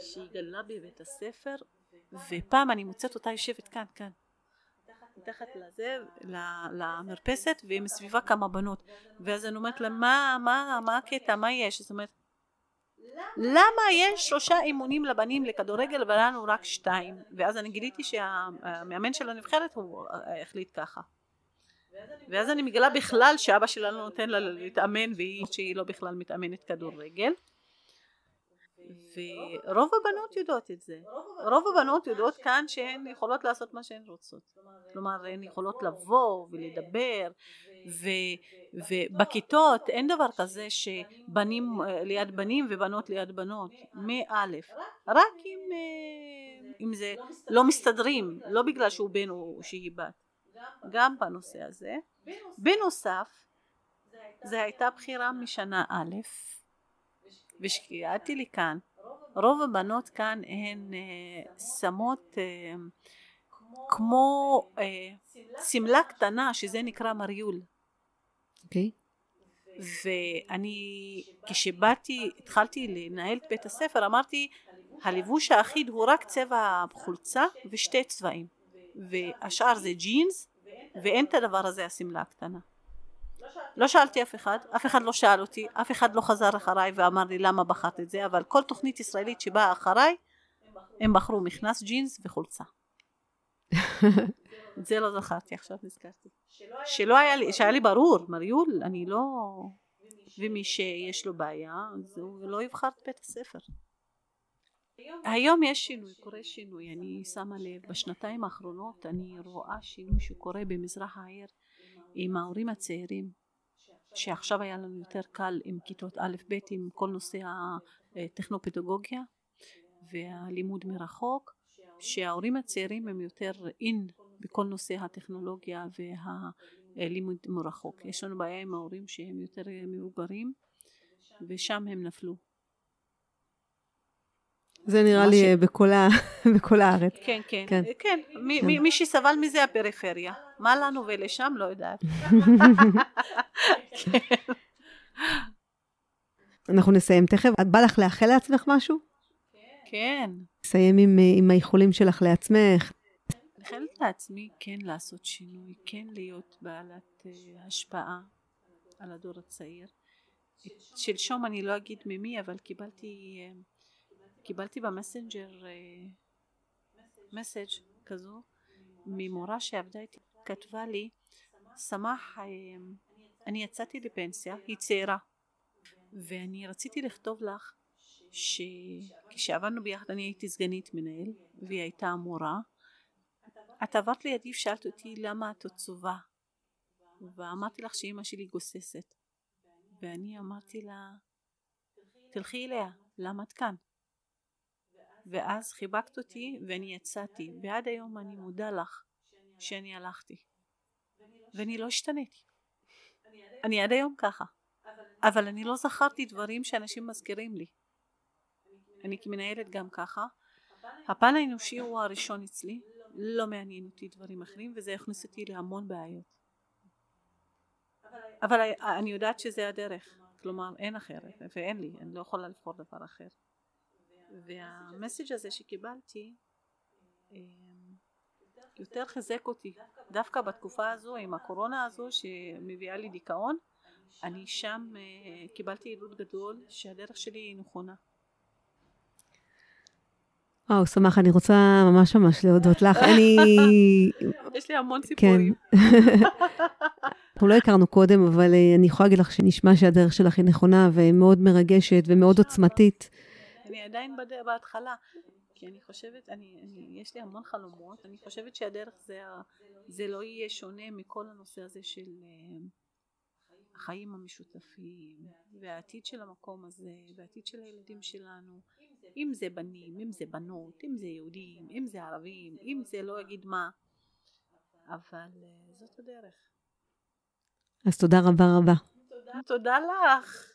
שהיא גדלה בבית הספר, ופעם אני מוצאת אותה יושבת כאן, כאן. מתחת לזה, למרפסת, ומסביבה כמה בנות. ואז אני אומרת לה, מה, מה, מה הקטע, מה יש? זאת אומרת, למה יש שלושה אימונים לבנים לכדורגל ולנו רק שתיים? ואז אני גיליתי שהמאמן של הנבחרת הוא החליט ככה. ואז אני מגלה בכלל שאבא שלה לא נותן לה להתאמן והיא שהיא לא בכלל מתאמנת כדורגל. ורוב הבנות יודעות את זה. רוב הבנות יודעות כאן שהן יכולות לעשות. מה שהן רוצות. כלומר הן יכולות לבוא ולדבר. ובכיתות אין דבר כזה שבנים אה, ליד בנים ובנות ליד בנות. מאלף רק אם, אה, אם זה. לא מסתדרים. לא בגלל שהוא בן או שהיא בת גם בנושא הזה. בנוסף, זו הייתה בחירה משנה א', וכשהגעתי לכאן, רוב הבנות כאן הן שמות uh, כמו uh, שמלה קטנה שזה נקרא מריול.
אוקיי. Okay.
ואני כשבאתי התחלתי לנהל את בית הספר אמרתי הלבוש האחיד הוא רק צבע חולצה ושתי צבעים והשאר זה ג'ינס ואין את הדבר הזה השמלה הקטנה. לא שאלתי אף אחד, אף אחד לא שאל אותי, אף אחד לא חזר אחריי ואמר לי למה בחרת את זה, אבל כל תוכנית ישראלית שבאה אחריי, הם בחרו מכנס ג'ינס וחולצה. [LAUGHS] את זה לא זכרתי, עכשיו נזכרתי. שלא היה לי, שהיה לי ברור, מריול, אני לא... ומי שיש לו בעיה, אז הוא לא יבחר את בית הספר. היום יש שינוי, קורה שינוי, אני שמה לב, בשנתיים האחרונות אני רואה שינוי שקורה במזרח העיר עם ההורים הצעירים, שעכשיו היה לנו יותר קל עם כיתות א' ב' עם כל נושא הטכנופדגוגיה והלימוד מרחוק, שההורים הצעירים הם יותר אין בכל נושא הטכנולוגיה והלימוד מרחוק. יש לנו בעיה עם ההורים שהם יותר מבוגרים ושם הם נפלו.
זה נראה לי ש... אה, בכל, ה... [LAUGHS] בכל הארץ.
כן, כן, כן. כן. מי, כן. מי שסבל מזה הפריפריה. מה לנו ולשם לא יודעת. [LAUGHS]
אנחנו נסיים תכף. את בא לך לאחל לעצמך משהו?
כן.
נסיים עם, אה, עם האיחולים שלך לעצמך.
אני חייבת לעצמי כן לעשות שינוי, כן להיות בעלת uh, השפעה על הדור הצעיר. שלשום אני לא אגיד ממי, אבל קיבלתי uh, קיבלתי במסנג'ר מסאג' אה, כזו ממורה שעבדה איתי. כתבה לי שמח אה, אני יצאתי לפנסיה היא צעירה ואני רציתי לכתוב לך שכשעבדנו ביחד אני הייתי סגנית מנהל והיא הייתה מורה. את עברת לידי ושאלת אותי למה את עצובה ואמרתי לך שאימא שלי גוססת. ואני אמרתי לה תלכי אליה למה את כאן ואז חיבקת אותי ואני יצאתי ועד היום אני מודה לך שאני הלכתי. ואני לא השתניתי. אני עד היום ככה. אבל אני לא זכרתי דברים שאנשים מזכירים לי. אני כמנהלת גם ככה. הפן האנושי הוא הראשון אצלי, לא מעניין אותי דברים אחרים וזה הכניס אותי להמון בעיות. אבל אני יודעת שזה הדרך, כלומר אין אחרת ואין לי, אני לא יכולה לבחור דבר אחר. והמסג' הזה שקיבלתי אמ, יותר חיזק אותי דווקא בתקופה הזו עם הקורונה הזו שמביאה לי דיכאון אני שם אה, קיבלתי עידוד גדול שהדרך שלי היא נכונה
וואו, שמח, אני רוצה ממש ממש להודות לך. [LAUGHS] אני...
יש לי המון סיפורים.
כן. [LAUGHS] אנחנו לא הכרנו קודם, אבל אה, אני יכולה להגיד לך שנשמע שהדרך שלך היא נכונה ומאוד מרגשת ומאוד עוצמתית.
אני עדיין בהתחלה, כי אני חושבת, אני, אני, יש לי המון חלומות, אני חושבת שהדרך זה, זה לא יהיה שונה מכל הנושא הזה של אה, החיים המשותפים והעתיד של המקום הזה והעתיד של הילדים שלנו אם זה בנים, אם זה בנות, אם זה יהודים, אם זה ערבים, אם זה לא אגיד מה אבל אה, זאת הדרך.
אז תודה רבה רבה.
תודה, תודה לך.